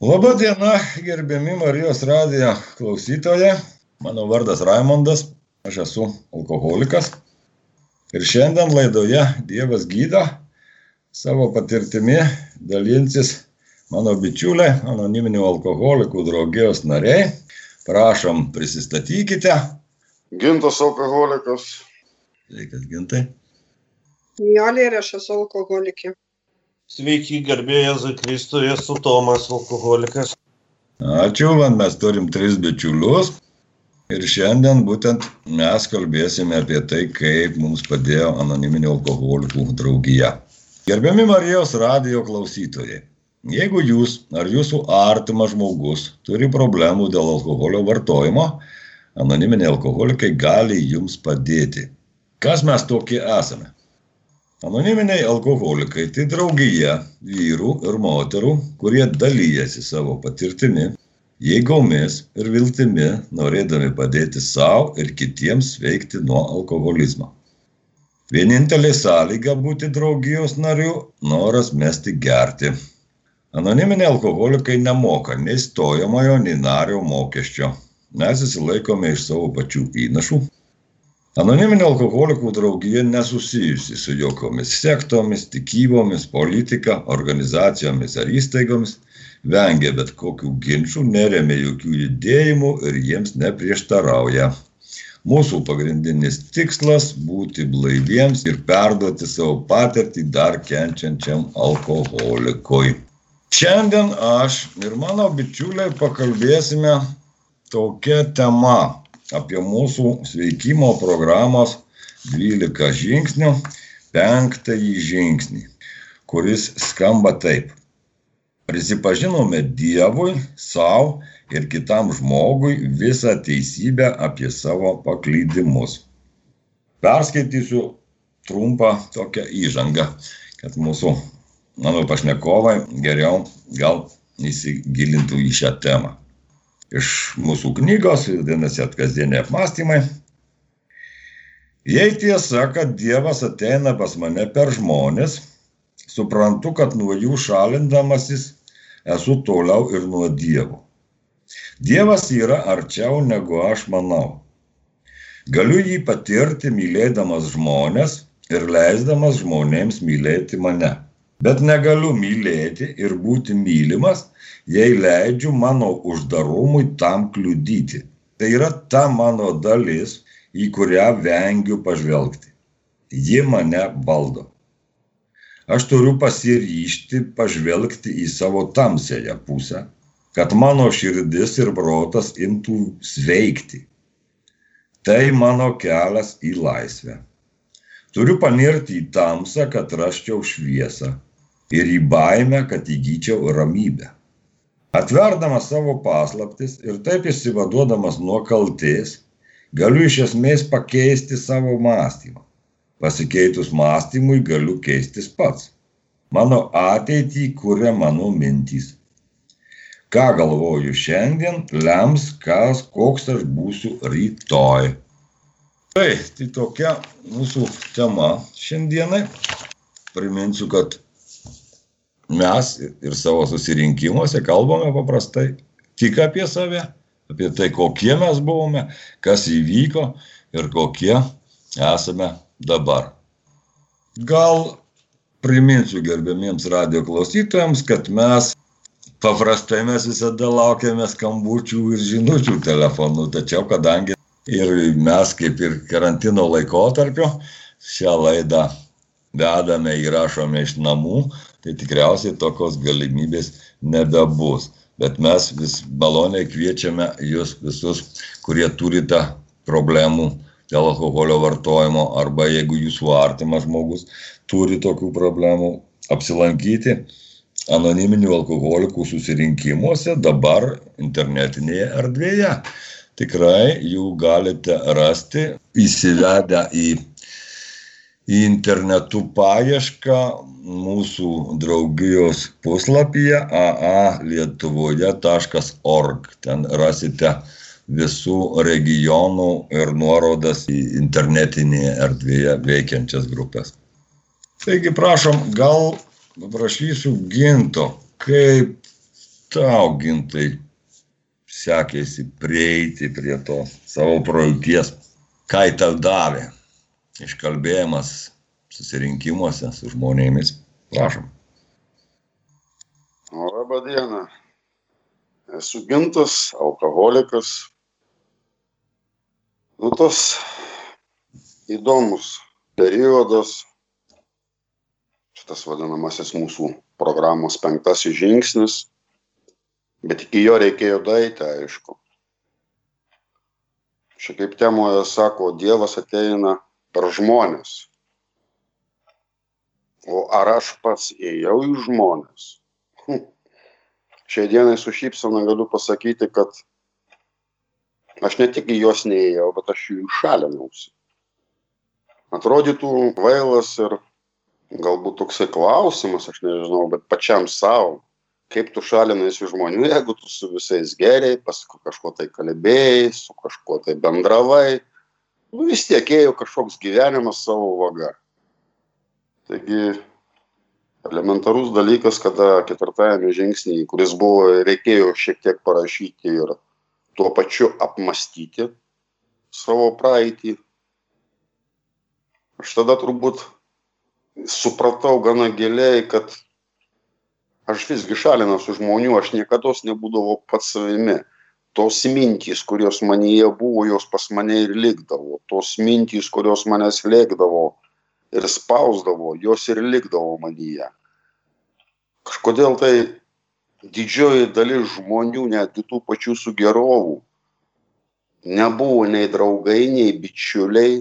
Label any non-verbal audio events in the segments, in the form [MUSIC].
Labą dieną, gerbiami Marijos radijo klausytoje. Mano vardas Raimondas, aš esu alkoholikas. Ir šiandien laidoje Dievas gydo savo patirtimi dalinsis mano bičiuliai, anoniminių alkoholikų draugijos nariai. Prašom, prisistatykite. Gintas alkoholikas. Sveikas, gintai. Nijolė ir aš esu alkoholikė. Sveiki, garbėjai Zakristui, esu Tomas alkoholikas. Ačiū, man mes turim tris bičiulius. Ir šiandien būtent mes kalbėsime apie tai, kaip mums padėjo anoniminio alkoholikų draugija. Gerbiami Marijos radijo klausytojai, jeigu jūs ar jūsų artimas žmogus turi problemų dėl alkoholio vartojimo, anoniminiai alkoholikai gali jums padėti. Kas mes tokie esame? Anoniminiai alkoholikai tai draugija vyrų ir moterų, kurie dalyjasi savo patirtimi, jėgomis ir viltimi, norėdami padėti savo ir kitiems sveikti nuo alkoholizmo. Vienintelė sąlyga būti draugijos nariu - noras mesti gerti. Anoniminiai alkoholikai nemoka nei stojamojo, nei nario mokesčio. Mes įsilaikome iš savo pačių įnašų Anoniminė alkoholikų draugija nesusijusi su jokiomis sektomis, tikybomis, politika, organizacijomis ar įstaigomis, vengia bet kokių ginčių, neremia jokių judėjimų ir jiems neprieštarauja. Mūsų pagrindinis tikslas - būti blaiviems ir perduoti savo patirtį dar kenčiančiam alkoholikui. Šiandien aš ir mano bičiuliai pakalbėsime tokia tema apie mūsų sveikimo programos 12 žingsnių, penktąjį žingsnį, kuris skamba taip. Prisipažinome Dievui, savo ir kitam žmogui visą teisybę apie savo paklydimus. Perskaitysiu trumpą tokią įžangą, kad mūsų, mano pašnekovai geriau gal įsigilintų į šią temą iš mūsų knygos, vadinasi, atkasdieniai apmąstymai. Jei tiesa, kad Dievas ateina pas mane per žmonės, suprantu, kad nuo jų šalindamasis esu toliau ir nuo Dievo. Dievas yra arčiau negu aš manau. Galiu jį patirti mylėdamas žmonės ir leisdamas žmonėms mylėti mane. Bet negaliu mylėti ir būti mylimas, jei leidžiu mano uždarumui tam kliudyti. Tai yra ta mano dalis, į kurią vengiu pažvelgti. Ji mane valdo. Aš turiu pasiryšti pažvelgti į savo tamsėją pusę, kad mano širdis ir protas imtų sveikti. Tai mano kelias į laisvę. Turiu panirti į tamsą, kad raščiau šviesą ir į baimę, kad įgyčiau ramybę. Atverdamas savo paslaptis ir taip išsivaduodamas nuo kalties, galiu iš esmės pakeisti savo mąstymą. Pasikeitus mąstymui galiu keistis pats. Mano ateitį kuria mano mintys. Ką galvoju šiandien, lems, kas, koks aš būsiu rytoj. Tai, tai tokia mūsų tema šiandienai. Priminsiu, kad mes ir savo susirinkimuose kalbame paprastai tik apie save, apie tai, kokie mes buvome, kas įvyko ir kokie esame dabar. Gal priminsiu gerbėmiems radio klausytojams, kad mes paprastai mes visada laukiame skambučių ir žinučių telefonų, tačiau kadangi ir mes kaip ir karantino laikotarpio šią laidą vedame, įrašome iš namų, tai tikriausiai tokios galimybės nebebus. Bet mes vis maloniai kviečiame jūs visus, kurie turite problemų dėl alkoholio vartojimo arba jeigu jūsų artimas žmogus turi tokių problemų, apsilankyti anoniminių alkoholikų susirinkimuose dabar internetinėje erdvėje. Tikrai jų galite rasti įsivedę į į internetu paiešką mūsų draugijos puslapyje aa.lietuvoje.org. Ten rasite visų regionų ir nuorodas į internetinėje erdvėje veikiančias grupės. Taigi prašom, gal paprašysiu ginto, kaip tau gintai sekėsi prieiti prie to savo praeities? Ką tau davė? Iškalbėjimas susirinkimuose su žmonėmis. Prašom. Labą dieną. Esu gintas, alkoholikas. Nu, tas įdomus periodas, šitas vadinamasis mūsų programos penktasis žingsnis, bet iki jo reikėjo daeiti, aišku. Čia kaip temoje sako, Dievas ateina per žmonės. O ar aš pats ėjau į žmonės? Hm. Šiai dienai su šypsena galiu pasakyti, kad aš ne tik į juos neėjau, bet aš jų šalinausi. Atrodytų vailas ir galbūt toksai klausimas, aš nežinau, bet pačiam savo, kaip tu šalinasi žmonių, jeigu tu su visais geriai, paskui kažko tai kalbėjai, su kažkuo tai bendravai, nu vis tiek ėjo kažkoks gyvenimas savo vaga. Taigi elementarus dalykas, kada ketvirtajame žingsnėje, kuris buvo, reikėjo šiek tiek parašyti ir tuo pačiu apmastyti savo praeitį. Aš tada turbūt supratau gana giliai, kad aš visgi šalinasi žmonių, aš niekada nebūdavau pats savimi. Tos mintys, kurios manyje buvo, jos pas mane ir likdavo. Tos mintys, kurios mane slėgdavo ir spausdavo, jos ir likdavo manyje. Kažkodėl tai didžioji dalis žmonių, netgi tų pačių sugerovų, nebuvo nei draugai, nei bičiuliai,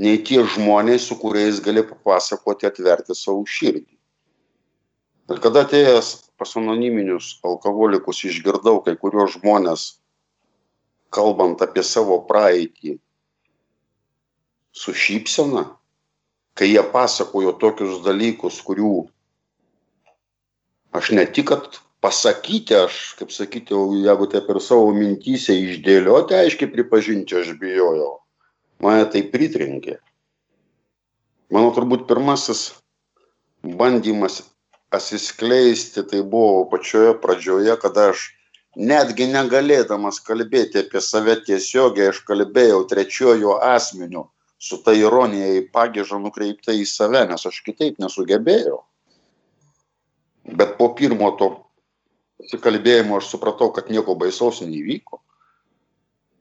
nei tie žmonės, su kuriais gali papasakoti, atverti savo širdį. Ir kada atėjęs pas anoniminius alkoholikus išgirdau kai kurios žmonės, kalbant apie savo praeitį, su šypsena, kai jie pasakojo tokius dalykus, kurių aš ne tik, kad pasakyti, aš, kaip sakyti, jeigu taip ir savo mintysė išdėlioti, aiškiai pripažinti, aš bijojau. Mane tai pritrenkė. Mano turbūt pirmasis bandymas atsiskleisti tai buvo pačioje pradžioje, kada aš netgi negalėdamas kalbėti apie save tiesiogiai, aš kalbėjau trečiojų asmenių su ta ironija į pagėžą nukreipta į save, nes aš kitaip nesugebėjau. Bet po pirmo to pasikalbėjimo aš supratau, kad nieko baisaus neįvyko.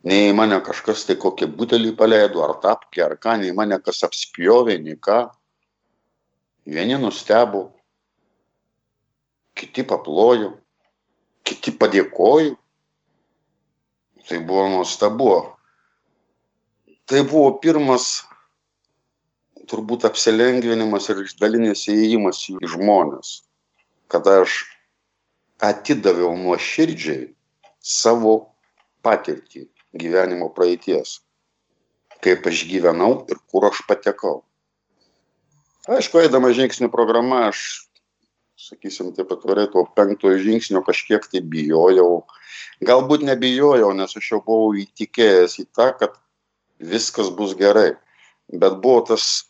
Nei mane kažkas tai kokį butelį paleido, ar tapkė, ar ką, nei mane kas apspjovė, nei ką. Vieni nustebo, kiti paplojo, kiti padėkojo. Tai buvo nuostabu. Tai buvo pirmas turbūt apsilengvinimas ir dalinis įėjimas į žmonės, kada aš atidaviau nuoširdžiai savo patirtį gyvenimo praeities, kaip aš gyvenau ir kur aš patekau. Aišku, eidama žingsnių programa, aš sakysim taip atvirai to penktojo žingsnio kažkiek tai bijojau. Galbūt nebijojau nes aš jau buvau įtikėjęs į tą kad viskas bus gerai. Bet buvo tas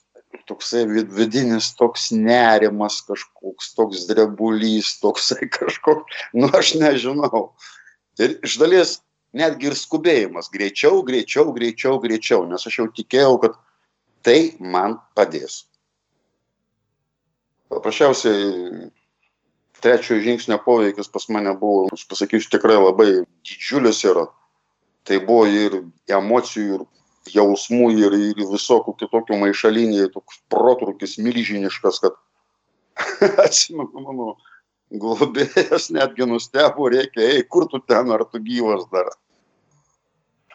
toksai vidinis toks nerimas kažkoks toks drebulys toksai [LAUGHS] kažkoks nu aš nežinau. Ir iš dalies netgi ir skubėjimas. Greičiau greičiau greičiau greičiau nes aš jau tikėjau kad tai man padės. Paprasčiausiai trečiojo žingsnio poveikis pas mane buvo, aš pasakysiu, tikrai labai didžiulis yra. Tai buvo ir emocijų, ir jausmų, ir, ir visokių kitokių maišaliniai, toks protrukis milžiniškas, kad [LAUGHS] atsimenu, mano globėjas netgi nustebo, reikia, ei, kur tu ten, ar tu gyvas dar.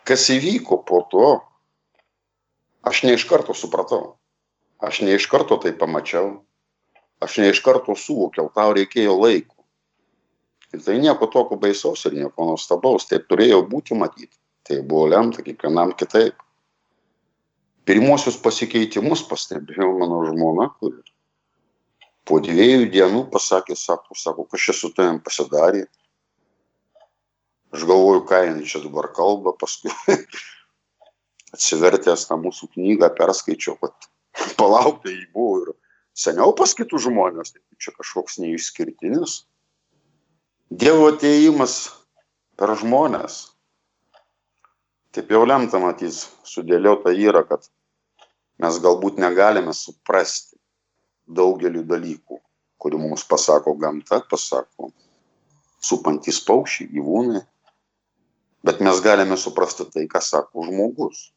Kas įvyko po to, aš ne iš karto supratau. Aš ne iš karto tai pamačiau aš ne iš karto suvokiau, tau reikėjo laiko. Ir tai nieko tokio baisaus ir nieko nuostabaus, taip turėjo būti matyti. Tai buvo lemta kiekvienam kitaip. Pirmosius pasikeitimus pastebėjau mano žmona, kuri po dviejų dienų pasakė, sako, sako, kas čia su tavim pasidarė. Aš galvoju, ką jinai čia dabar kalba, paskui [LAUGHS] atsivertęs tą mūsų knygą perskaičiau, kad [LAUGHS] palauk, tai buvo ir seniau pas kitus žmonės, tai čia kažkoks neišskirtinis. Dievo ateimas per žmonės. Taip jau lemta matys, sudėliota yra, kad mes galbūt negalime suprasti daugeliu dalykų, kurių mums pasako gamta, pasako supantis paukščiai, gyvūnai, bet mes galime suprasti tai, ką sako žmogus.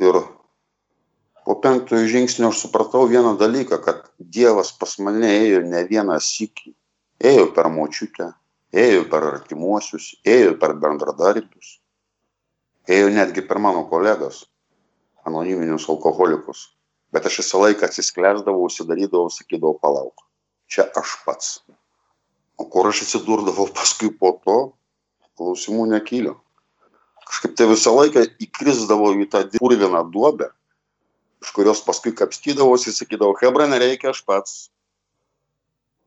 Ir po penktojo žingsnio aš supratau vieną dalyką, kad Dievas pas mane ėjo ne vieną sykį. Ėjo per močiutę, ėjo per artimuosius, ėjo per bendradarbius, ėjo netgi per mano kolegas, anoniminius alkoholikus. Bet aš visą laiką atsisklęsdavau, užsidarydavau, sakydavau, palauk, čia aš pats. O kur aš atsidurdavau [LAUGHS] paskui po to, klausimų nekyliau. Kažkaip tai visą laiką įkrisdavau į tą purviną duobę, iš kurios paskui kapstydavausi ir sakydavau, Hebra, nereikia aš pats.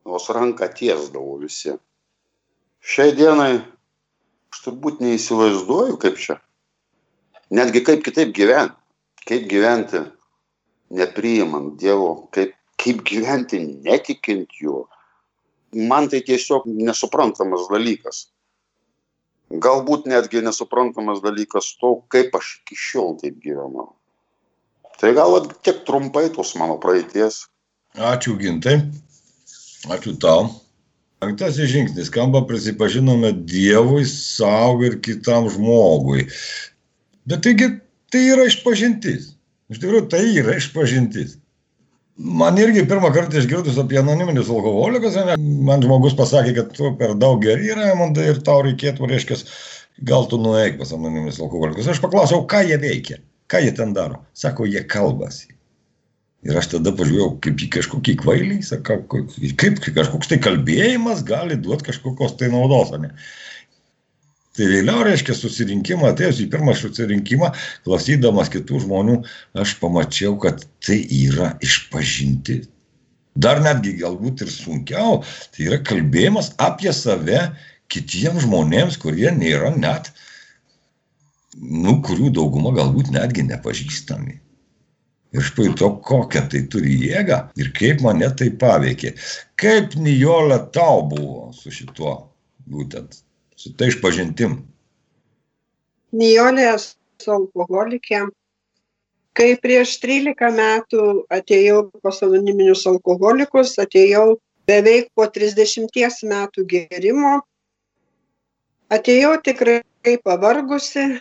Vos ranką tiesdavau visi. Šiai dienai aš turbūt neįsivaizduoju, kaip čia netgi kaip kitaip gyventi, kaip gyventi nepriimant Dievo, kaip, kaip gyventi netikint juo. Man tai tiesiog nesuprantamas dalykas. Galbūt netgi nesuprantamas dalykas to, kaip aš iki šiol taip gyvenau. Tai gal tiek trumpai tos mano praeities. Ačiū gintai. Ačiū tau. Penktasis žingsnis skamba prisipažinome Dievui, savo ir kitam žmogui. Bet taigi tai yra išpažintis. Iš tikrųjų, tai yra išpažintis. Man irgi pirmą kartą išgirdus apie anoniminius alkoholikus, man žmogus pasakė, kad tu per daug geri yra, ir tau reikėtų, reiškia, gal tu nueik pas anoniminius alkoholikus. Aš paklausiau, ką jie veikia, ką jie ten daro. Sako, jie kalbasi. Ir aš tada pažiūrėjau, kaip į kažkokį kvailį, sakau, kaip kažkoks tai kalbėjimas gali duoti kažkokios tai naudos. Ne? Tai vėliau, reiškia, susirinkimą, atėjus į pirmą susirinkimą, klausydamas kitų žmonių, aš pamačiau, kad tai yra išpažinti. Dar netgi galbūt ir sunkiau, tai yra kalbėjimas apie save kitiems žmonėms, kurie nėra net, nu, kurių dauguma galbūt netgi nepažįstami. Ir aš pajutau, kokią tai turi jėgą ir kaip mane tai paveikė. Kaip Nijolė tau buvo su šituo būtent su tai išpažintim? Nijolė esu alkoholikė. Kai prieš 13 metų atėjau pas anoniminius alkoholikus, atėjau beveik po 30 metų gėrimo, atėjau tikrai pavargusi,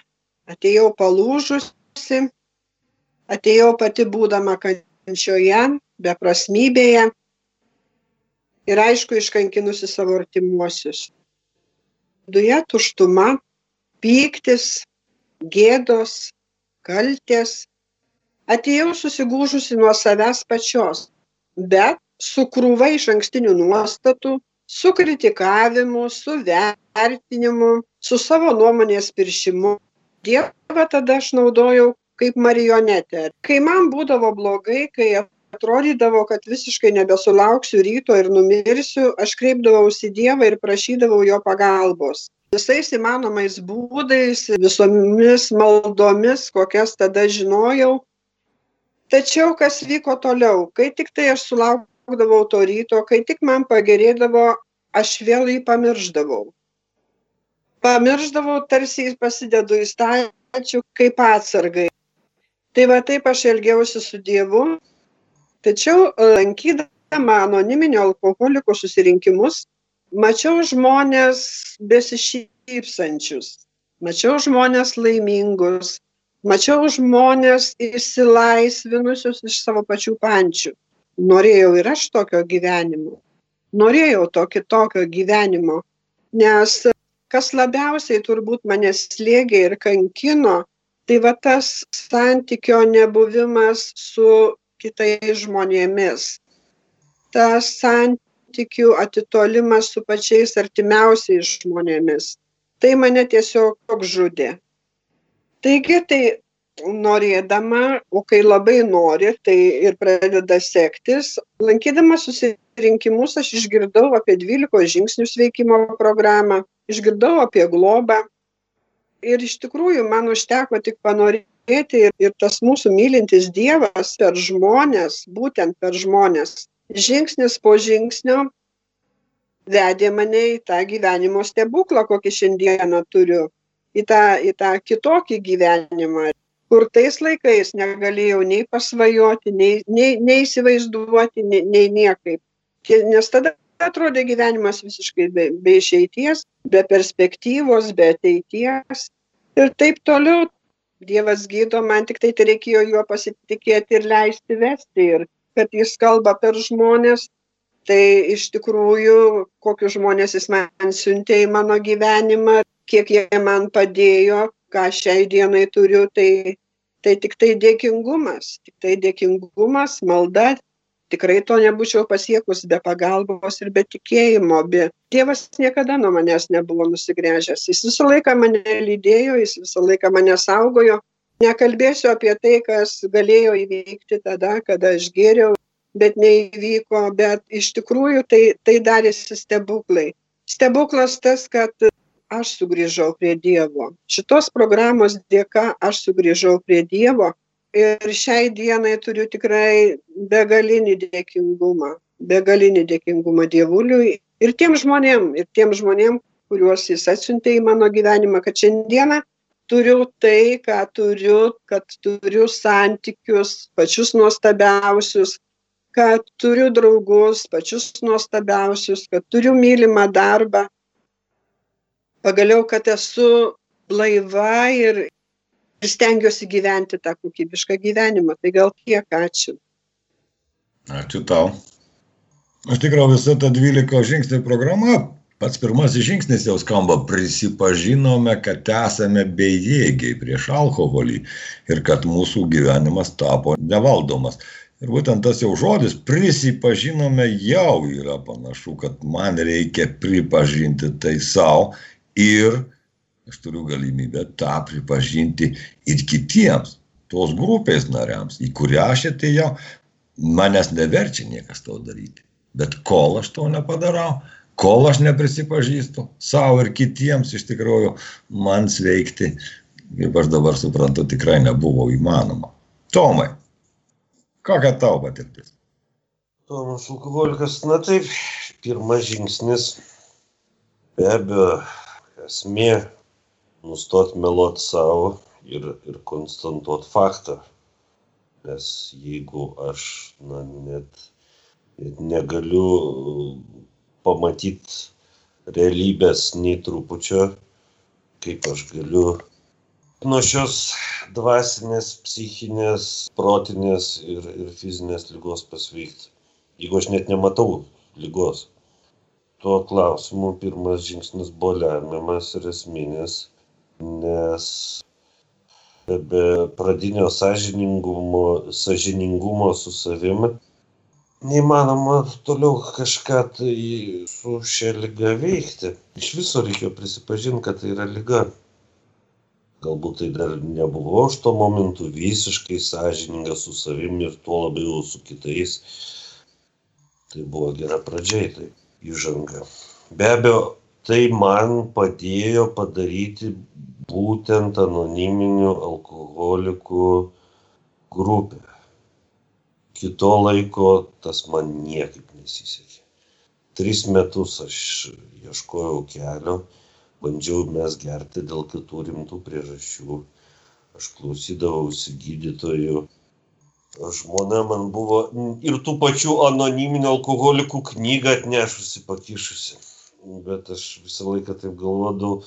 atėjau palūžusi, atėjau pati būdama kančioje, beprasmybėje ir aišku iškankinusi savo artimuosius viduje tuštuma, pyktis, gėdos, kaltės. Atėjau susigūžusi nuo savęs pačios, bet su krūva iš ankstinių nuostatų, su kritikavimu, su vertinimu, su savo nuomonės piršimu. Dievą tada aš naudojau kaip marionetę. Kai man būdavo blogai, kai atrodydavo, kad visiškai nebesulauksiu ryto ir numirsiu, aš kreipdavausi Dievą ir prašydavau jo pagalbos. Visais įmanomais būdais, visomis maldomis, kokias tada žinojau. Tačiau kas vyko toliau, kai tik tai aš sulaukdavau to ryto, kai tik man pagerėdavo, aš vėl jį pamirždavau. Pamirždavau, tarsi pasidedu į stačių kaip atsargai. Tai va taip aš elgiausi su Dievu. Tačiau e, lankydama anoniminio alkoholikų susirinkimus mačiau žmones besišypsančius. Mačiau žmones laimingus. Mačiau žmones išsilaisvinusius iš savo pačių pančių. Norėjau ir aš tokio gyvenimo. Norėjau to kitokio gyvenimo nes kas labiausiai turbūt mane slėgė ir kankino tai va tas santykio nebuvimas su kitais žmonėmis. Tas santykių atitolimas su pačiais artimiausiais žmonėmis. Tai mane tiesiog žudė. Taigi tai norėdama, o kai labai nori, tai ir pradeda sektis. Lankydama susirinkimus aš išgirdau apie 12 žingsnių sveikimo programą, išgirdau apie globą. Ir iš tikrųjų man užteko tik panorėti ir, ir tas mūsų mylintis Dievas per žmonės, būtent per žmonės, žingsnis po žingsnio vedė mane į tą gyvenimo stebuklą, kokį šiandieną turiu, į tą, į tą kitokį gyvenimą, kur tais laikais negalėjau nei pasvajoti, nei, nei, nei įsivaizduoti, nei, nei niekaip. Nes tada atrodė gyvenimas visiškai be, be išeities, be perspektyvos, be ateities. Ir taip toliau. Dievas gydo, man tik tai reikėjo juo pasitikėti ir leisti vesti. Ir kad jis kalba per žmonės, tai iš tikrųjų, kokius žmonės jis man siuntė į mano gyvenimą, kiek jie man padėjo, ką šiai dienai turiu, tai, tai tik tai dėkingumas, tik tai dėkingumas, malda, tikrai to nebūčiau pasiekus be pagalbos ir be tikėjimo, be Dievas niekada nuo manęs nebuvo nusigręžęs. Jis visą laiką mane lydėjo, jis visą laiką mane saugojo. Nekalbėsiu apie tai, kas galėjo įvykti tada, kada aš gėriau, bet neįvyko, bet iš tikrųjų tai, tai darėsi stebuklai. Stebuklas tas, kad aš sugrįžau prie Dievo. Šitos programos dėka aš sugrįžau prie Dievo ir šiai dienai turiu tikrai begalinį dėkingumą, begalinį dėkingumą Dievuliui ir tiem žmonėm, ir tiem žmonėm, kuriuos jis atsiuntė į mano gyvenimą, kad šiandieną turiu tai, ką turiu, kad turiu santykius pačius nuostabiausius, kad turiu draugus pačius nuostabiausius, kad turiu mylimą darbą. Pagaliau, kad esu blaiva ir, ir stengiuosi gyventi tą kokybišką gyvenimą. Tai gal tiek ačiū. Ačiū tau. Aš tikrai visą tą 12 žingsnių programą, pats pirmasis žingsnis jau skamba, prisipažinome, kad esame bejėgiai prieš alkoholį ir kad mūsų gyvenimas tapo nevaldomas. Ir būtent tas jau žodis prisipažinome jau yra panašu, kad man reikia pripažinti tai savo ir aš turiu galimybę tą pripažinti ir kitiems, tos grupės nariams, į kurią aš atėjau, manęs neverčia niekas to daryti. Bet kol aš to nepadarau, kol aš neprisipažįstu savo ir kitiems, iš tikrųjų, man sveikti, kaip aš dabar suprantu, tikrai nebuvo įmanoma. Tomai, kokia tavo patirtis? Tomas alkoholikas, na taip, pirmas žingsnis, be abejo, esmė nustot meluot savo ir, ir konstantuot faktą. Nes jeigu aš na, net, net negaliu pamatyti realybės nei trupučio, kaip aš galiu nuo šios dvasinės, psichinės, protinės ir, ir fizinės lygos pasveikti. Jeigu aš net nematau lygos. Tuo klausimu pirmas žingsnis buvo lemiamas ir esminis nes be pradinio sąžiningumo, sąžiningumo su savimi neįmanoma toliau kažką tai su šia lyga veikti. Iš viso reikėjo prisipažinti, kad tai yra lyga. Galbūt tai dar nebuvau aš tuo momentu visiškai sąžiningas su savimi ir tuo labiau su kitais. Tai buvo gera pradžiai, tai įžanga. Be abejo, tai man padėjo padaryti būtent anoniminių alkoholikų grupė. Kito laiko tas man niekaip nesisekė. Tris metus aš ieškojau kelio, bandžiau mes gerti dėl kitų rimtų priežasčių. Aš klausydavausi gydytojų. Žmona man buvo ir tų pačių anoniminių alkoholikų knygą atnešusi, pakišusi. Bet aš visą laiką taip galvodavau,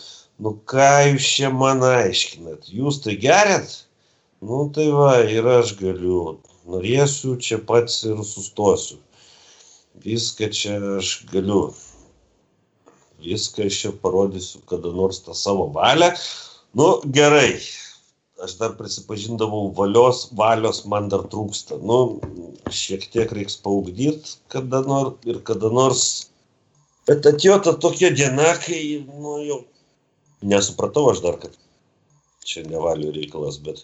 nu ką jūs čia man aiškinat, jūs tai geriat? Nu tai va, ir aš galiu, norėsiu, čia pats ir sustosiu. Viską čia aš galiu. Viską aš čia parodysiu kada nors tą savo valią. Nu gerai, aš dar prisipažindavau, valios, valios man dar trūksta. Nu, šiek tiek reiks paugdyti kada nors ir kada nors. Bet atėjo ta tokia diena, kai, nu, jau nesupratau aš dar, kad čia nevalių reikalas, bet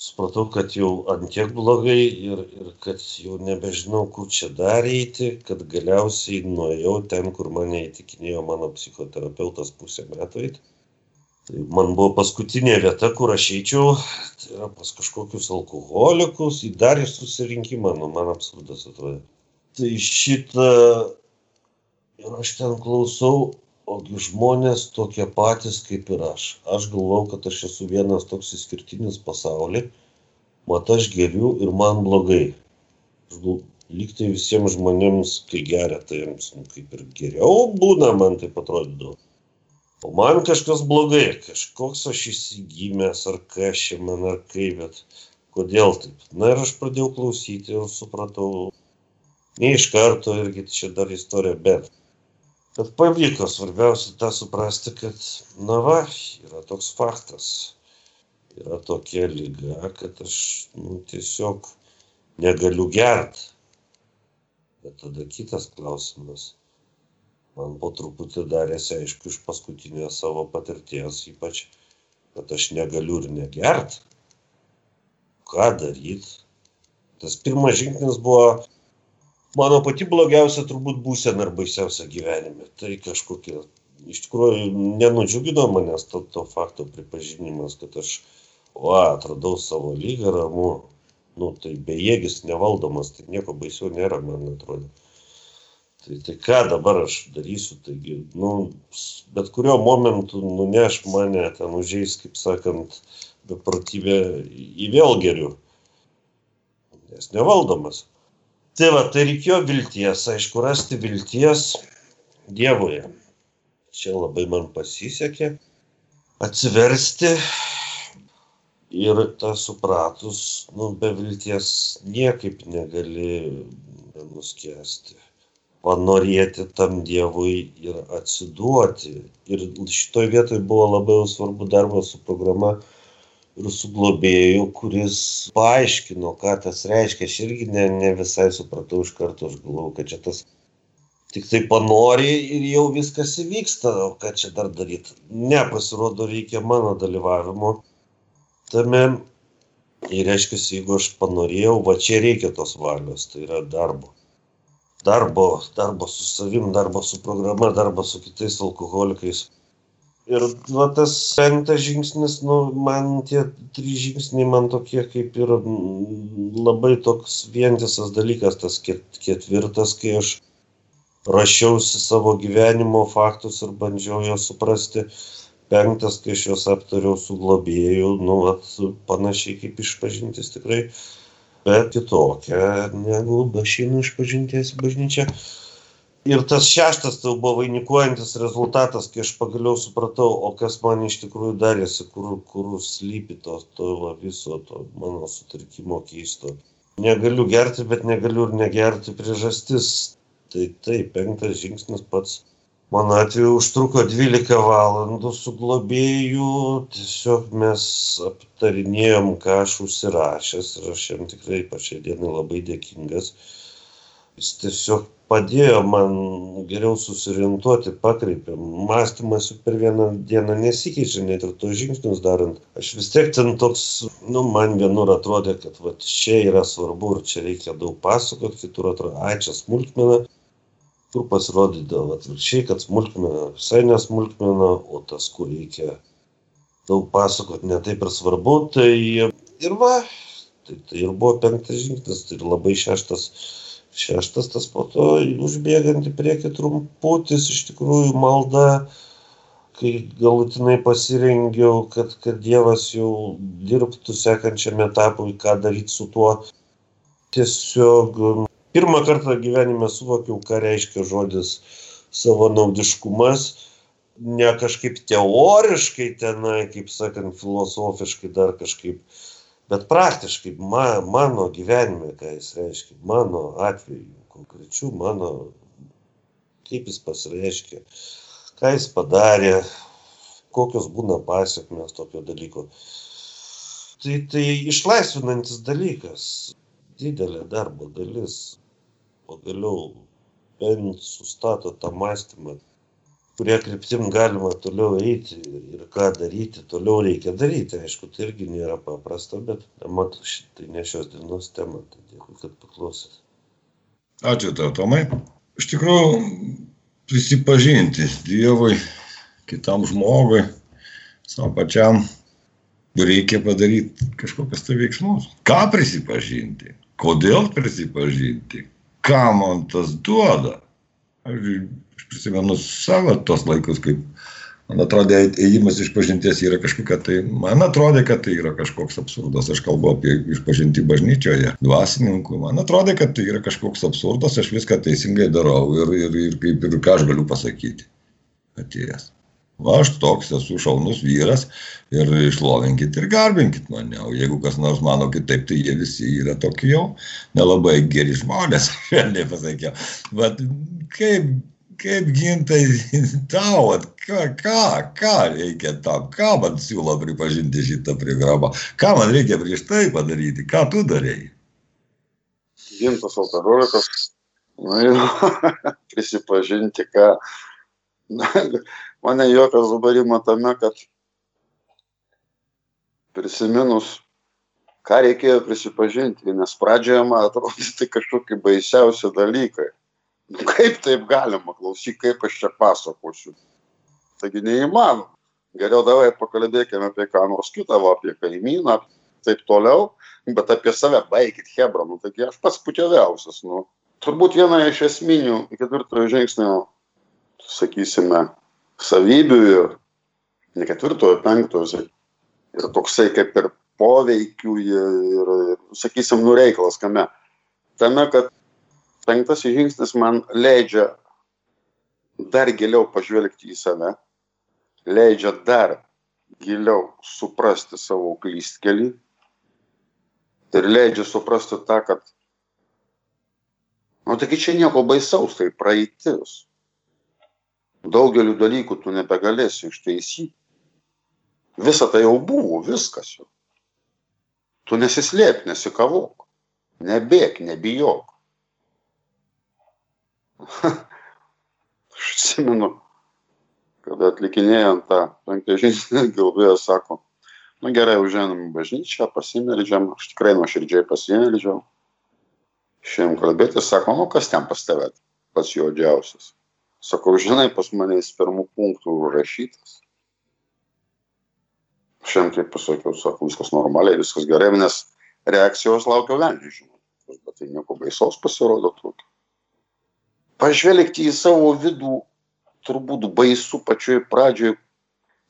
supratau, kad jau antiek blogai ir, ir kad jau nebežinau, kur čia dar eiti, kad galiausiai nuėjau ten, kur mane įtikinėjo mano psichoterapeutas pusę metų eiti. Tai man buvo paskutinė vieta, kur aš eičiau, tai yra pas kažkokius alkoholikus, į dar į susirinkimą, nu man absurdas atrodo. Tai šitą Ir aš ten klausau, ogi žmonės tokie patys kaip ir aš. Aš galvau, kad aš esu vienas toks išskirtinis pasaulyje, mat aš geriu ir man blogai. Aš gal, lyg tai visiems žmonėms, kai geria, tai jiems nu, kaip ir geriau būna, man tai atrodydavo. O man kažkas blogai, kažkoks aš įsigymęs, ar kas čia man, ar kaip, bet kodėl taip. Na ir aš pradėjau klausyti ir supratau, ne iš karto irgi čia dar istorija, bet bet pavyko svarbiausia tą suprasti, kad, na va, yra toks faktas, yra tokia lyga, kad aš nu, tiesiog negaliu gerti. Bet tada kitas klausimas. Man po truputį darėsi aišku iš paskutinės savo patirties, ypač, kad aš negaliu ir negert. Ką daryti? Tas pirmas žingsnis buvo mano pati blogiausia turbūt būsena ir baisiausia gyvenime. Tai kažkokia, iš tikrųjų, nenudžiugino manęs to, to fakto pripažinimas, kad aš, o, atradau savo lygą ramu, nu, tai bejėgis, nevaldomas, tai nieko baisiau nėra, man atrodo. Tai, tai ką dabar aš darysiu, taigi, nu, bet kurio momentu nuneš mane ten užėjus, kaip sakant, beprotybė į vėl geriu. Nes nevaldomas. Tai va, tai reikėjo vilties, aišku, rasti vilties Dievuje. Čia labai man pasisekė atsiversti ir tą supratus, nu, be vilties niekaip negali nuskesti. Panorėti tam Dievui ir atsiduoti. Ir šitoje vietoje buvo labai svarbu darbas su programa ir su globėju, kuris paaiškino, ką tas reiškia. Aš irgi ne, ne visai supratau iš karto, aš galvojau, kad čia tas tik tai panori ir jau viskas įvyksta, o ką čia dar daryti. Ne, pasirodo, reikia mano dalyvavimo tame. Ir reiškia, jeigu aš panorėjau, va čia reikia tos valios, tai yra darbo. Darbo, darbo su savim, darbo su programa, darbo su kitais alkoholikais ir va tas penktas žingsnis nu man tie trys žingsniai man tokie kaip ir labai toks vientisas dalykas tas ketvirtas kai aš rašiausi savo gyvenimo faktus ir bandžiau juos suprasti. Penktas kai aš juos aptariau su globėju nu vat panašiai kaip išpažintis tikrai bet kitokia negu aš einu išpažinties į bažnyčią ir tas šeštas tai buvo vainikuojantis rezultatas, kai aš pagaliau supratau, o kas man iš tikrųjų darėsi, kur, kur slypi to, to viso to mano sutrikimo keisto. Negaliu gerti, bet negaliu ir negerti priežastis. Tai taip, penktas žingsnis pats. Mano atveju užtruko 12 valandų su globėju, tiesiog mes aptarinėjom, ką aš užsirašęs ir aš jam tikrai pačiai dienai labai dėkingas. Jis tiesiog padėjo man geriau susiorientuoti, pakreipė. Mąstymas per vieną dieną nesikeičia, net ir tos žingsnius darant. Aš vis tiek ten toks, nu, man vienur atrodė, kad va, čia yra svarbu ir čia reikia daug pasakot, kitur atrodo, ai, čia smulkmena. Kur pasirodydavo atvirkščiai, kad smulkmena visai nesmulkmena, o tas, kur reikia daug pasakot, netaip ir svarbu. Tai ir va, tai, tai ir buvo penktas žingsnis, tai labai šeštas šeštas tas po to užbėgant į priekį trumputis iš tikrųjų malda, kai galutinai pasirengiau, kad, kad Dievas jau dirbtų sekančiam etapui, ką daryti su tuo. Tiesiog pirmą kartą gyvenime suvokiau, ką reiškia žodis savanaudiškumas. Ne kažkaip teoriškai tenai, kaip sakant, filosofiškai dar kažkaip bet praktiškai ma, mano gyvenime, ką jis reiškia, mano atveju, konkrečių mano, kaip jis pasireiškia, ką jis padarė, kokios būna pasiekmes tokio dalyko. Tai, tai išlaisvinantis dalykas, didelė darbo dalis, pagaliau bent sustato tą mąstymą, kuria kryptim galima toliau eiti ir ką daryti, toliau reikia daryti. Aišku, tai irgi nėra paprasta, bet matau, šitai ne šios dienos tema. Tai dėkui, kad paklausėt. Ačiū tau, Tomai. Iš tikrųjų, prisipažinti Dievui, kitam žmogui, savo pačiam, reikia padaryti kažkokius tai veiksmus. Ką prisipažinti? Kodėl prisipažinti? Ką man tas duoda? Aš prisimenu savo tos laikus, kaip man atrodė, ėjimas iš pažinties yra kažkokia tai, man atrodė, kad tai yra kažkoks absurdas. Aš kalbu apie išpažinti bažnyčioje, dvasininkų. Man atrodė, kad tai yra kažkoks absurdas, aš viską teisingai darau ir, ir, ir, ir, ir ką aš galiu pasakyti atėjęs. Va, aš toks esu šaunus vyras ir išlovinkit ir garbinkit mane. O jeigu kas nors mano kitaip, tai jie visi yra tokie jau nelabai geri žmonės, [LAUGHS] švelniai pasakiau. Bet kaip, kaip gintai tau, ką, ką, ką reikia tam, ką man siūlo pripažinti šitą programą, ką man reikia prieš tai padaryti, ką tu darėjai? Gintas alkoholikas, na jau [LAUGHS] prisipažinti, ką [LAUGHS] mane juokas dabar ima tame, kad prisiminus, ką reikėjo prisipažinti, nes pradžioje man atrodė tai kažkokie baisiausi dalykai. Nu, kaip taip galima, klausyk, kaip aš čia pasakosiu. Taigi neįmanoma. Geriau davai pakalbėkime apie ką nors kitą, va, apie kaimyną, taip toliau, bet apie save baigit Hebra, nu, taigi aš pats putėviausias. Nu. Turbūt viena iš esminių ketvirtojo žingsnio sakysime, savybių ir ne ketvirtojo, penktojo, ir toksai kaip ir poveikių ir, sakysim, nureikalas kame. Tame, kad penktasis žingsnis man leidžia dar giliau pažvelgti į save, leidžia dar giliau suprasti savo klystkelį ir leidžia suprasti tą, kad, nu, taigi čia nieko baisaus, tai praeitis daugeliu dalykų tu nebegalėsi ištaisyti. Visa tai jau buvo, viskas jau. Tu nesislėp, nesikavok, nebėk, nebijok. [LAUGHS] Aš atsimenu, kada atlikinėjant tą penktą žingsnį, galvoje sako, nu gerai, užėjom į bažnyčią, pasimeldžiam, aš tikrai nuoširdžiai pasimeldžiau. Šiandien kalbėti, sako, nu kas ten pas tavęs, pats juodžiausias. Sakau, žinai, pas mane jis pirmų punktų užrašytas. Šiandien kaip pasakiau, sakau, viskas normaliai, viskas gerai, nes reakcijos laukiau velnių, žinot. Bet tai nieko baisaus pasirodo tokio. Pažvelgti į savo vidų turbūt baisu pačioj pradžioj.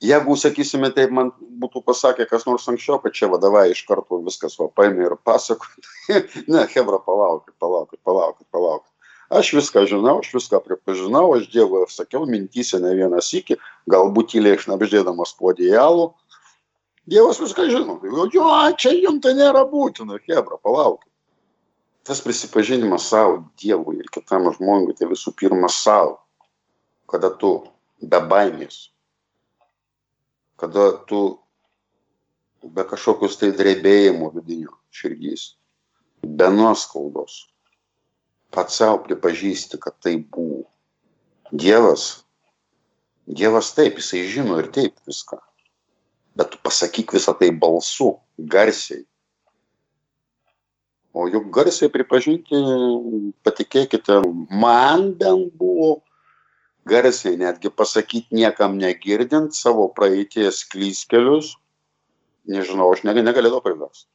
Jeigu, sakysime, taip man būtų pasakę kas nors anksčiau, kad čia vadovai iš karto viskas va paėmė ir pasako. [LAUGHS] ne, Hebra, palaukit, palaukit, palaukit, palaukit aš viską žinau aš viską pripažinau aš dievui sakiau mintyse ne vieną sykį galbūt tyliai šnabždėdamas po adijalu dievas viską žino. Jo čia jum tai nėra būtina. Chebra palaukit tas prisipažinimas sau dievui ir kitam žmogui tai visų pirma sau. Kada tu be baimės kada tu be kažkokius tai drebėjimų vidinių širdys be nuoskaudos pats sau pripažįsti, kad tai buvo. Dievas, Dievas taip, jisai žino ir taip viską. Bet tu pasakyk visą tai balsu, garsiai. O juk garsiai pripažinti, patikėkite, man bent buvo garsiai netgi pasakyti niekam negirdint savo praeities klyskelius, nežinau, aš negalėjau priversti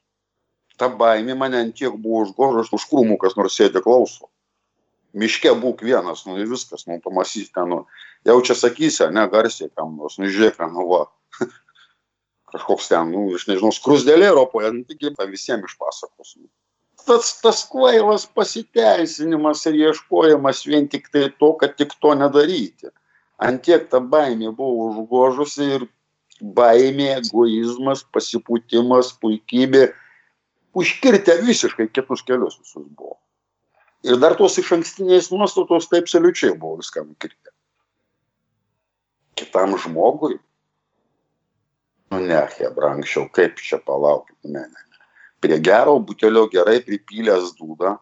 ta baimė mane ant tiek buvo užgožus, už krūmų kas nors sėdi klauso. Miške būk vienas, nu ir viskas, nu pamasysi ten, nu, jau čia sakysi, ne, garsiai kam nors, nu žiūrėk, nu va, [LAUGHS] kažkoks ten, nu, aš nežinau, skrusdėlė Europoje, nu, taigi visiems išpasakos. Nu. Tas, tas kvailas pasiteisinimas ir ieškojimas vien tik tai to, kad tik to nedaryti. Antiek ta baimė buvo užgožusi ir baimė, egoizmas, pasipūtimas, puikybė užkirtę visiškai kitus kelius visus buvo. Ir dar tos iš ankstinės nuostatos taip absoliučiai buvo viską nukirtę. Kitam žmogui, nu ne, hebra, anksčiau kaip čia palaukit, ne, ne, ne. Prie gero butelio gerai pripylęs dūdą.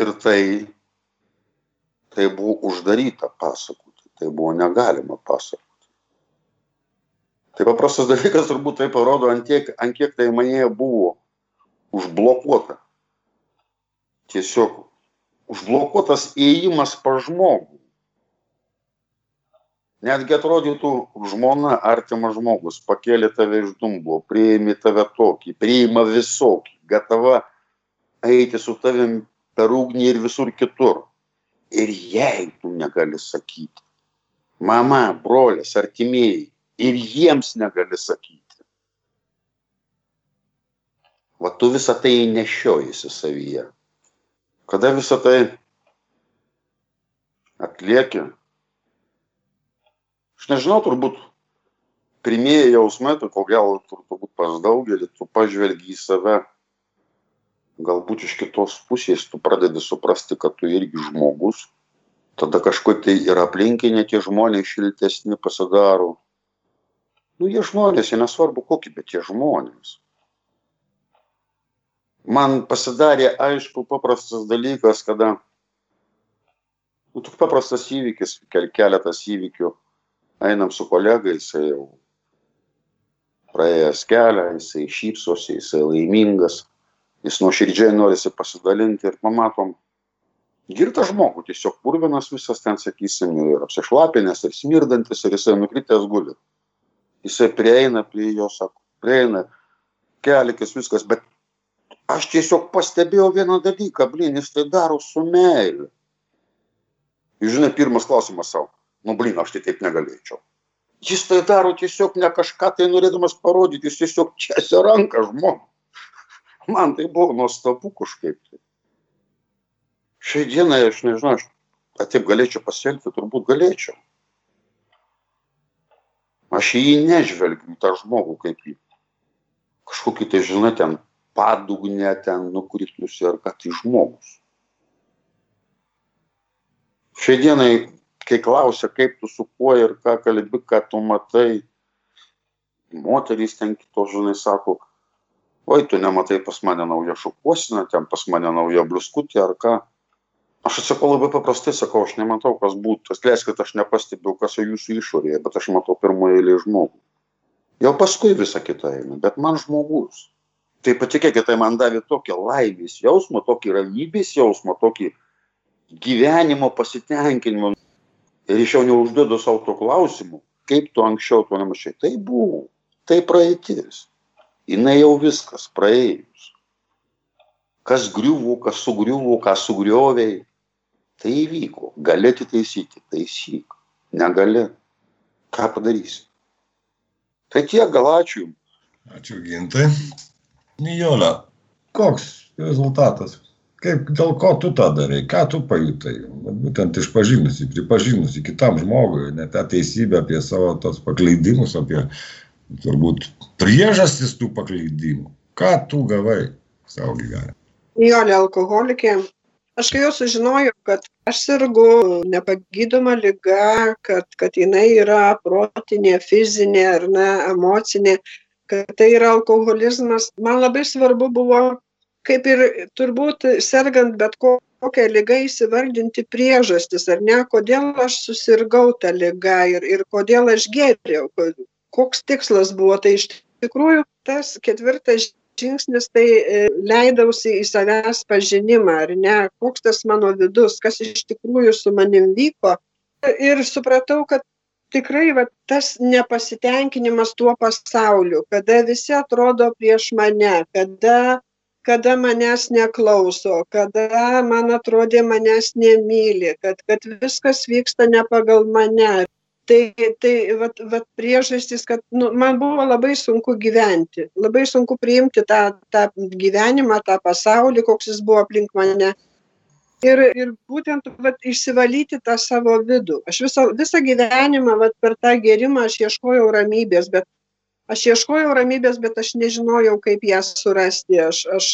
Ir tai, tai buvo uždaryta pasakoti, tai buvo negalima pasakoti. Tai paprastas dalykas turbūt tai parodo, ant kiek, ant kiek tai manyje buvo užblokuota. Tiesiog užblokuotas įėjimas pa žmogų. Netgi atrodytų žmona, artimas žmogus, pakėlė tave iš dumblo, priėmė tave tokį, priima visokį, gatava eiti su tavim per ugnį ir visur kitur. ir jei tu negali sakyti, mama, brolis, artimieji, ir jiems negali sakyti. Va tu visą tai nešiojasi savyje. Kada visą tai atlieki, aš nežinau, turbūt pirmieji jausmai, tai ko gal turbūt pas daugelį, tu pažvelgi į save, galbūt iš kitos pusės tu pradedi suprasti, kad tu irgi žmogus, tada kažkaip tai ir aplinkiniai tie žmonės šiltesni pasidaro. Nu, jie žmonės, jie nesvarbu kokie, bet jie žmonės. Man pasidarė aišku paprastas dalykas, kada, nu, tik paprastas įvykis, keletas įvykių, einam su kolegais, jau praėjęs kelią, jisai šypsosi, jisai laimingas, jis nuoširdžiai norisi pasidalinti ir pamatom girtą žmogų, tiesiog purvinas visas ten, sakysim, ir apsišlapinės, ir smirdantis, ir jisai nukritęs guli. Jisai prieina prie jo, sako, prieina, kelikis viskas, bet aš tiesiog pastebėjau vieną dalyką, blin, jis tai daro su meilė. Jūs žinai, pirmas klausimas savo, nu blin, aš tai taip negalėčiau jis tai daro tiesiog ne kažką tai norėdamas parodyti, jis tiesiog česia ranką žmogų. [LAUGHS] Man tai buvo nuostabu kažkaip. Tai. Šiai dienai aš nežinau, aš taip galėčiau pasielgti, turbūt galėčiau. Aš į jį nežvelgiu, tą žmogų kaip į kažkokį tai, žinai, ten padugnę, ten nukritusi ar ką tai žmogus. Šiai dienai kai klausia, kaip tu su kuo ir ką kalbi, ką tu matai, moterys ten kitos, žinai, sako, oi, tu nematai pas mane naują šukuosiną, ten pas mane naują bliuskutį ar ką. Aš atsakau labai paprastai, sakau, aš nematau, kas būtų. Atleiskit, aš nepastebiu, kas jūsų išorėje, bet aš matau pirmoje eilėje žmogų. Jau paskui visą kitą eina, bet man žmogus. Tai patikėkit, tai man davė tokį laimės jausmą, tokį ramybės jausmą, tokį gyvenimo pasitenkinimą ir iš jo neužduodu savo to klausimų, kaip tu anksčiau to nemačiai. Tai buvo, tai praeitis. Jis jau viskas, praėjus. Kas griuvo, kas sugriuvo, ką sugriovėjai, tai įvyko. Gali atitaisyti, taisyk. Negali. Ką padarysi? Tai tiek, gal ačiū. Ačiū gintai. Nijolė, koks rezultatas? kaip dėl ko tu tą darai, ką tu pajutai, būtent išpažinusi, pripažinusi kitam žmogui, net tą teisybę apie savo tos pakleidimus, apie turbūt priežastis tų pakleidimų. Ką tu gavai savo gyvenime? Jolė alkoholikė. Aš kai jau sužinojau, kad aš sirgu nepagydoma lyga, kad, kad jinai yra protinė, fizinė ar ne, emocinė, kad tai yra alkoholizmas, man labai svarbu buvo kaip ir turbūt sergant bet kokia liga įsivardinti priežastis, ar ne, kodėl aš susirgau tą ligą ir, ir kodėl aš gėriau, koks tikslas buvo. Tai iš tikrųjų tas ketvirtas žingsnis tai e, leidausi į savęs pažinimą, ar ne, koks tas mano vidus, kas iš tikrųjų su manim vyko. Ir supratau, kad tikrai va, tas nepasitenkinimas tuo pasauliu, kada visi atrodo prieš mane, kada kada manęs neklauso, kada man atrodė manęs nemyli, kad, kad viskas vyksta ne pagal mane. Tai, tai vat, vat priežastys, kad nu, man buvo labai sunku gyventi, labai sunku priimti tą, tą gyvenimą, tą pasaulį, koks jis buvo aplink mane. Ir, ir būtent vat, išsivalyti tą savo vidų. Aš visą, visą gyvenimą vat, per tą gerimą aš ieškojau ramybės, bet aš ieškojau ramybės, bet aš nežinojau, kaip ją surasti. Aš, aš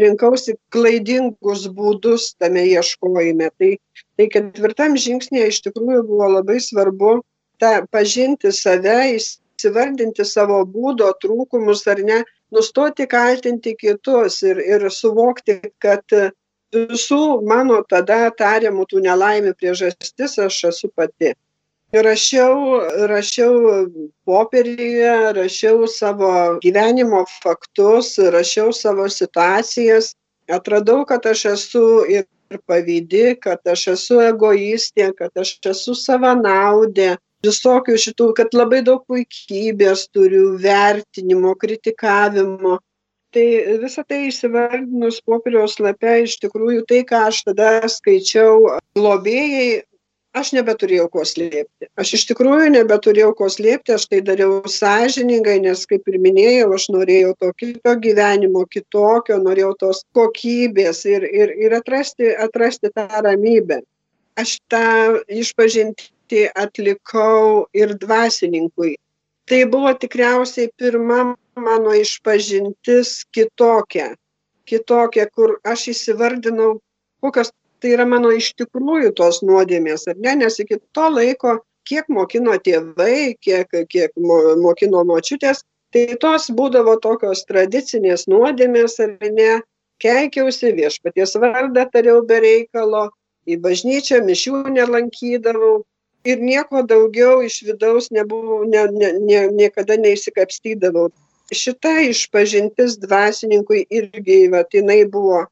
rinkausi klaidingus būdus tame ieškojime. Tai, tai ketvirtam žingsnėje iš tikrųjų buvo labai svarbu tą pažinti save, įsivardinti savo būdo trūkumus ar ne, nustoti kaltinti kitus ir, ir suvokti, kad visų mano tada tariamų tų nelaimių priežastis aš esu pati. Rašiau rašiau popieriuje rašiau savo gyvenimo faktus rašiau savo situacijas. Atradau kad aš esu ir pavydi kad aš esu egoistė kad aš esu savanaudė visokių šitų kad labai daug puikybės turiu vertinimo kritikavimo. Tai visą tai įsivardinus popieriaus lape iš tikrųjų tai ką aš tada skaičiau globėjai aš nebeturėjau ko slėpti. Aš iš tikrųjų nebeturėjau ko slėpti aš tai dariau sąžiningai nes kaip ir minėjau aš norėjau to kito gyvenimo kitokio norėjau tos kokybės ir ir ir atrasti atrasti tą ramybę. Aš tą išpažintį atlikau ir dvasininkui. Tai buvo tikriausiai pirma mano išpažintis kitokia kitokia kur aš įsivardinau kokios tai yra mano iš tikrųjų tos nuodėmės ar ne? Nes iki to laiko kiek mokino tėvai kiek kiek mo mokino močiutės tai tos būdavo tokios tradicinės nuodėmės ar ne? Keikiausi viešpaties vardą tariau be reikalo į bažnyčią mišių nelankydavau ir nieko daugiau iš vidaus nebuvau ne ne ne niekada neišsikapstydavau. Šita išpažintis dvasininkui irgi vat jinai buvo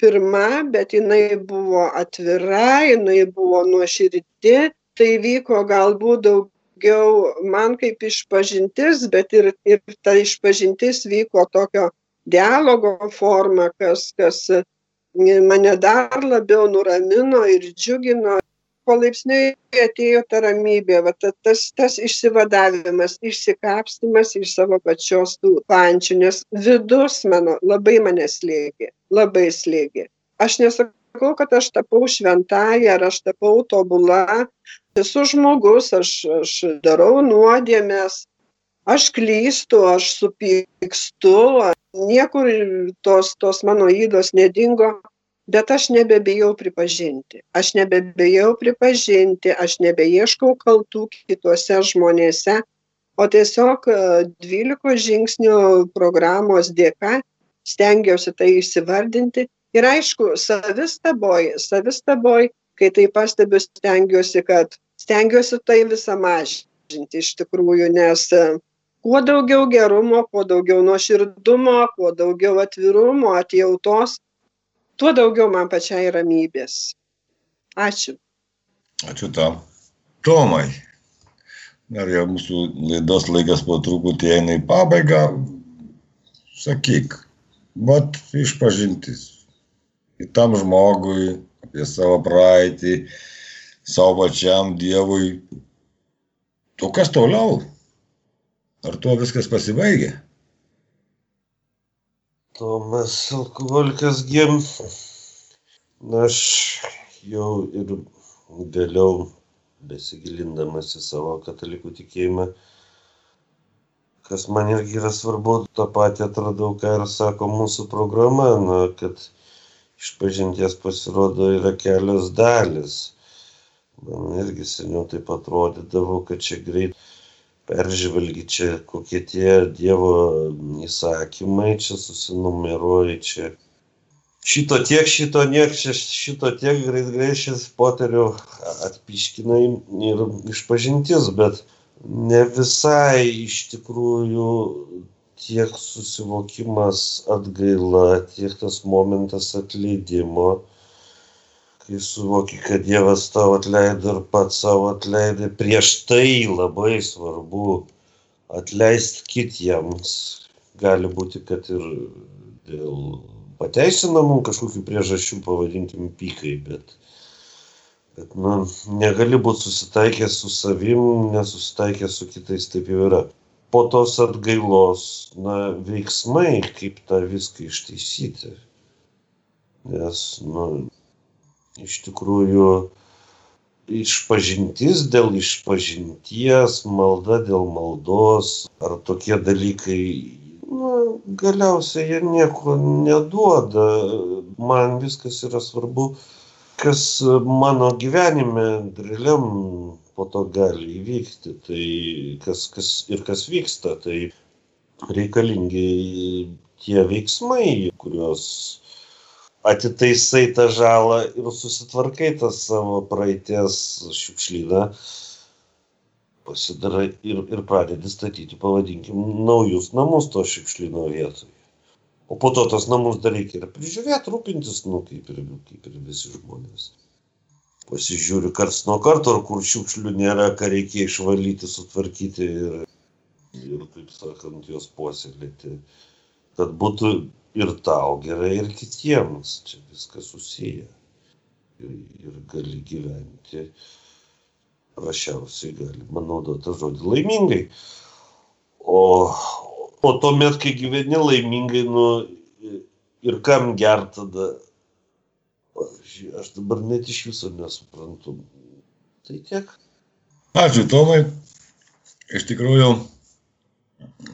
pirma bet jinai buvo atvira jinai buvo nuoširdi tai vyko galbūt daugiau man kaip išpažintis bet ir ir ta išpažintis vyko tokio dialogo forma kas kas mane dar labiau nuramino ir džiugino palaipsniui atėjo ta ramybė va ta tas tas išsivadavimas išsikapstymas iš savo pačios tų pančių nes vidus mano labai mane slėgė labai slėgė. Aš nesakau kad aš tapau šventąja ar aš tapau tobula. Esu žmogus aš aš darau nuodėmes aš klystu aš supykstu niekur tos tos mano ydos nedingo bet aš nebebijau pripažinti. Aš nebebijau pripažinti aš nebeieškau kaltų kituose žmonėse o tiesiog e, dvylikos žingsnių programos dėka stengiausi tai įsivardinti. Ir aišku savistaboj savistaboj kai tai pastebiu stengiuosi kad stengiuosi tai visą mažinti iš tikrųjų nes e, kuo daugiau gerumo kuo daugiau nuoširdumo kuo daugiau atvirumo atjautos tuo daugiau man pačiai ramybės. Ačiū. Ačiū tau. Tomai, dar jau mūsų laidos laikas po truputį eina į pabaigą. Sakyk, vat išpažintis kitam žmogui apie savo praeitį, savo pačiam Dievui. O kas toliau? Ar tuo viskas pasibaigė? Tomas alkoholikas gim. Aš jau ir vėliau, besigilindamas į savo katalikų tikėjimą, kas man irgi yra svarbu, tą patį atradau, ką ir sako mūsų programa, na, kad iš pažinties pasirodo yra kelios dalis. Man irgi seniau taip atrodydavo, kad čia greit peržvelgi čia kokie tie Dievo įsakymai, čia susinumeruoji, čia. Šito tiek, šito niek, čia šito tiek greit greit šis poterių atpiškinai ir išpažintis, bet ne visai iš tikrųjų tiek susivokimas atgaila, tiek tas momentas atleidimo kai suvoki, kad Dievas tau atleido ir pats savo atleidai, prieš tai labai svarbu atleisti kitiems. Gali būti, kad ir dėl pateisinamų kažkokių priežasčių, pavadinkim, pykai, bet, bet nu, negali būti susitaikęs su savim, nesusitaikęs su kitais, taip jau yra. Po tos atgailos, na, veiksmai, kaip tą viską ištaisyti. Nes, nu, iš tikrųjų išpažintis dėl išpažinties, malda dėl maldos, ar tokie dalykai, na, galiausiai jie nieko neduoda. Man viskas yra svarbu, kas mano gyvenime realiam po to gali įvykti. Tai kas, kas ir kas vyksta, tai reikalingi tie veiksmai, kuriuos atitaisai tą žalą ir susitvarkai tą savo praeities šiukšlyną, pasidarai ir, ir pradedi statyti, pavadinkim, naujus namus to šiukšlyno vietoje. O po to tos namus dar reikia ir prižiūrėti, rūpintis, nu, kaip ir, kaip ir visi žmonės. Pasižiūriu karts nuo karto, ar kur šiukšlių nėra, ką reikia išvalyti, sutvarkyti ir, ir taip sakant, juos puoselėti kad būtų ir tau gerai, ir kitiems. Čia viskas susiję. Ir, ir gali gyventi, prašiausiai galima naudoti žodį laimingai. O, o tuomet, kai gyveni laimingai, nu, ir kam ger tada, aš dabar net iš viso nesuprantu. Tai tiek. Ačiū, Tomai. Iš tikrųjų,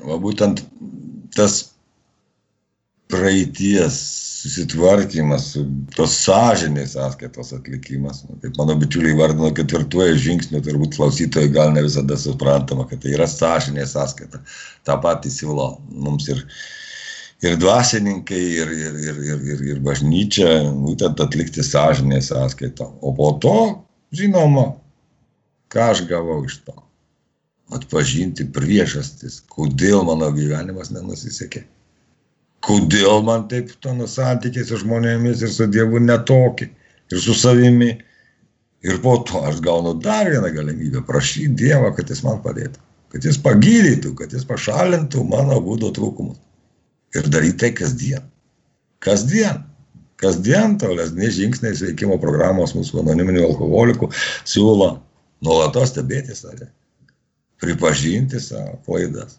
va būtent tas praeities susitvarkymas, tos sąžinės sąskaitos atlikimas, nu, kaip mano bičiuliai vardino ketvirtuoju žingsniu, turbūt klausytojai gal ne visada suprantama, kad tai yra sąžinės sąskaita. Ta pati siūlo mums ir, ir dvasininkai, ir, ir, ir, ir, ir, ir bažnyčia, būtent atlikti sąžinės sąskaitą. O po to, žinoma, ką aš gavau iš to atpažinti priežastis, kodėl mano gyvenimas nenusisekė. Kodėl man taip tono santykiai su žmonėmis ir su Dievu netokį, ir su savimi. Ir po to aš gaunu dar vieną galimybę prašyti Dievą, kad jis man padėtų, kad jis pagydytų, kad jis pašalintų mano būdo trūkumus. Ir daryti tai kasdien. Kasdien. Kasdien tolesni žingsniai sveikimo programos mūsų anoniminių alkoholikų siūlo nuolatos stebėti save pripažinti savo klaidas.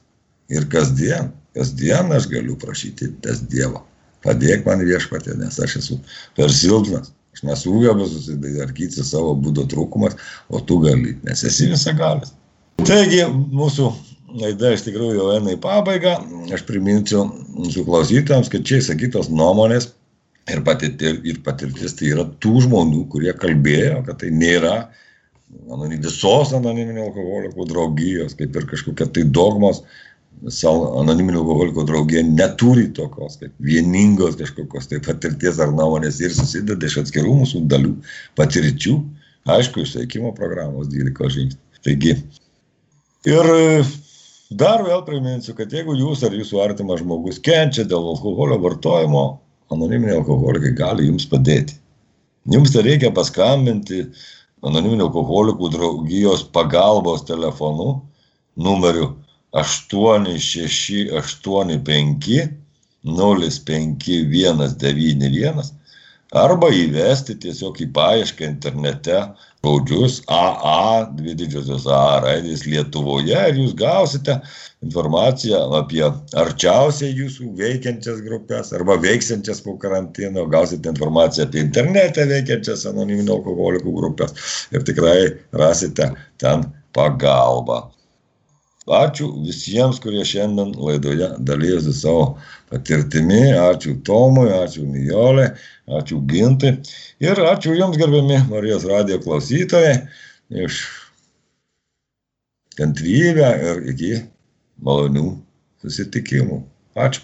Ir kasdien, kasdien aš galiu prašyti tas Dievo. Padėk man viešpatė, nes aš esu per silpnas. Aš nesugebu susidarkyti savo būdo trūkumas, o tu gali, nes esi visagalis. Taigi, mūsų laida iš tikrųjų jau eina į pabaigą. Aš priminsiu mūsų klausytams, kad čia įsakytos nuomonės ir patirtis, ir patirtis tai yra tų žmonių, kurie kalbėjo, kad tai nėra anonim, visos anoniminių alkoholikų draugijos, kaip ir kažkokia tai dogmos, anoniminių alkoholikų draugija neturi tokios, kaip vieningos kažkokios tai patirties ar nuomonės ir susideda iš atskirų mūsų dalių patirčių, aišku, iš veikimo programos 12 žingsnių. Taigi, ir dar vėl priminsiu, kad jeigu jūs ar jūsų artimas žmogus kenčia dėl alkoholio vartojimo, anoniminiai alkoholikai gali jums padėti. Jums tai reikia paskambinti anoniminių alkoholikų draugijos pagalbos telefonu numeriu 8685 05191 arba įvesti tiesiog į paiešką internete žodžius AA, dvi didžiosios A raidės Lietuvoje ir jūs gausite informaciją apie arčiausiai jūsų veikiančias grupės arba veiksiančias po karantino, gausite informaciją apie internete veikiančias anoniminių alkoholikų grupės ir tikrai rasite ten pagalbą. Ačiū visiems, kurie šiandien laidoje dalyjosi savo patirtimi. Ačiū Tomui, ačiū Nijolė, ačiū Gintai. Ir ačiū Jums, gerbiami Marijos radijo klausytojai, iš kantrybę ir iki malonių susitikimų. Ačiū.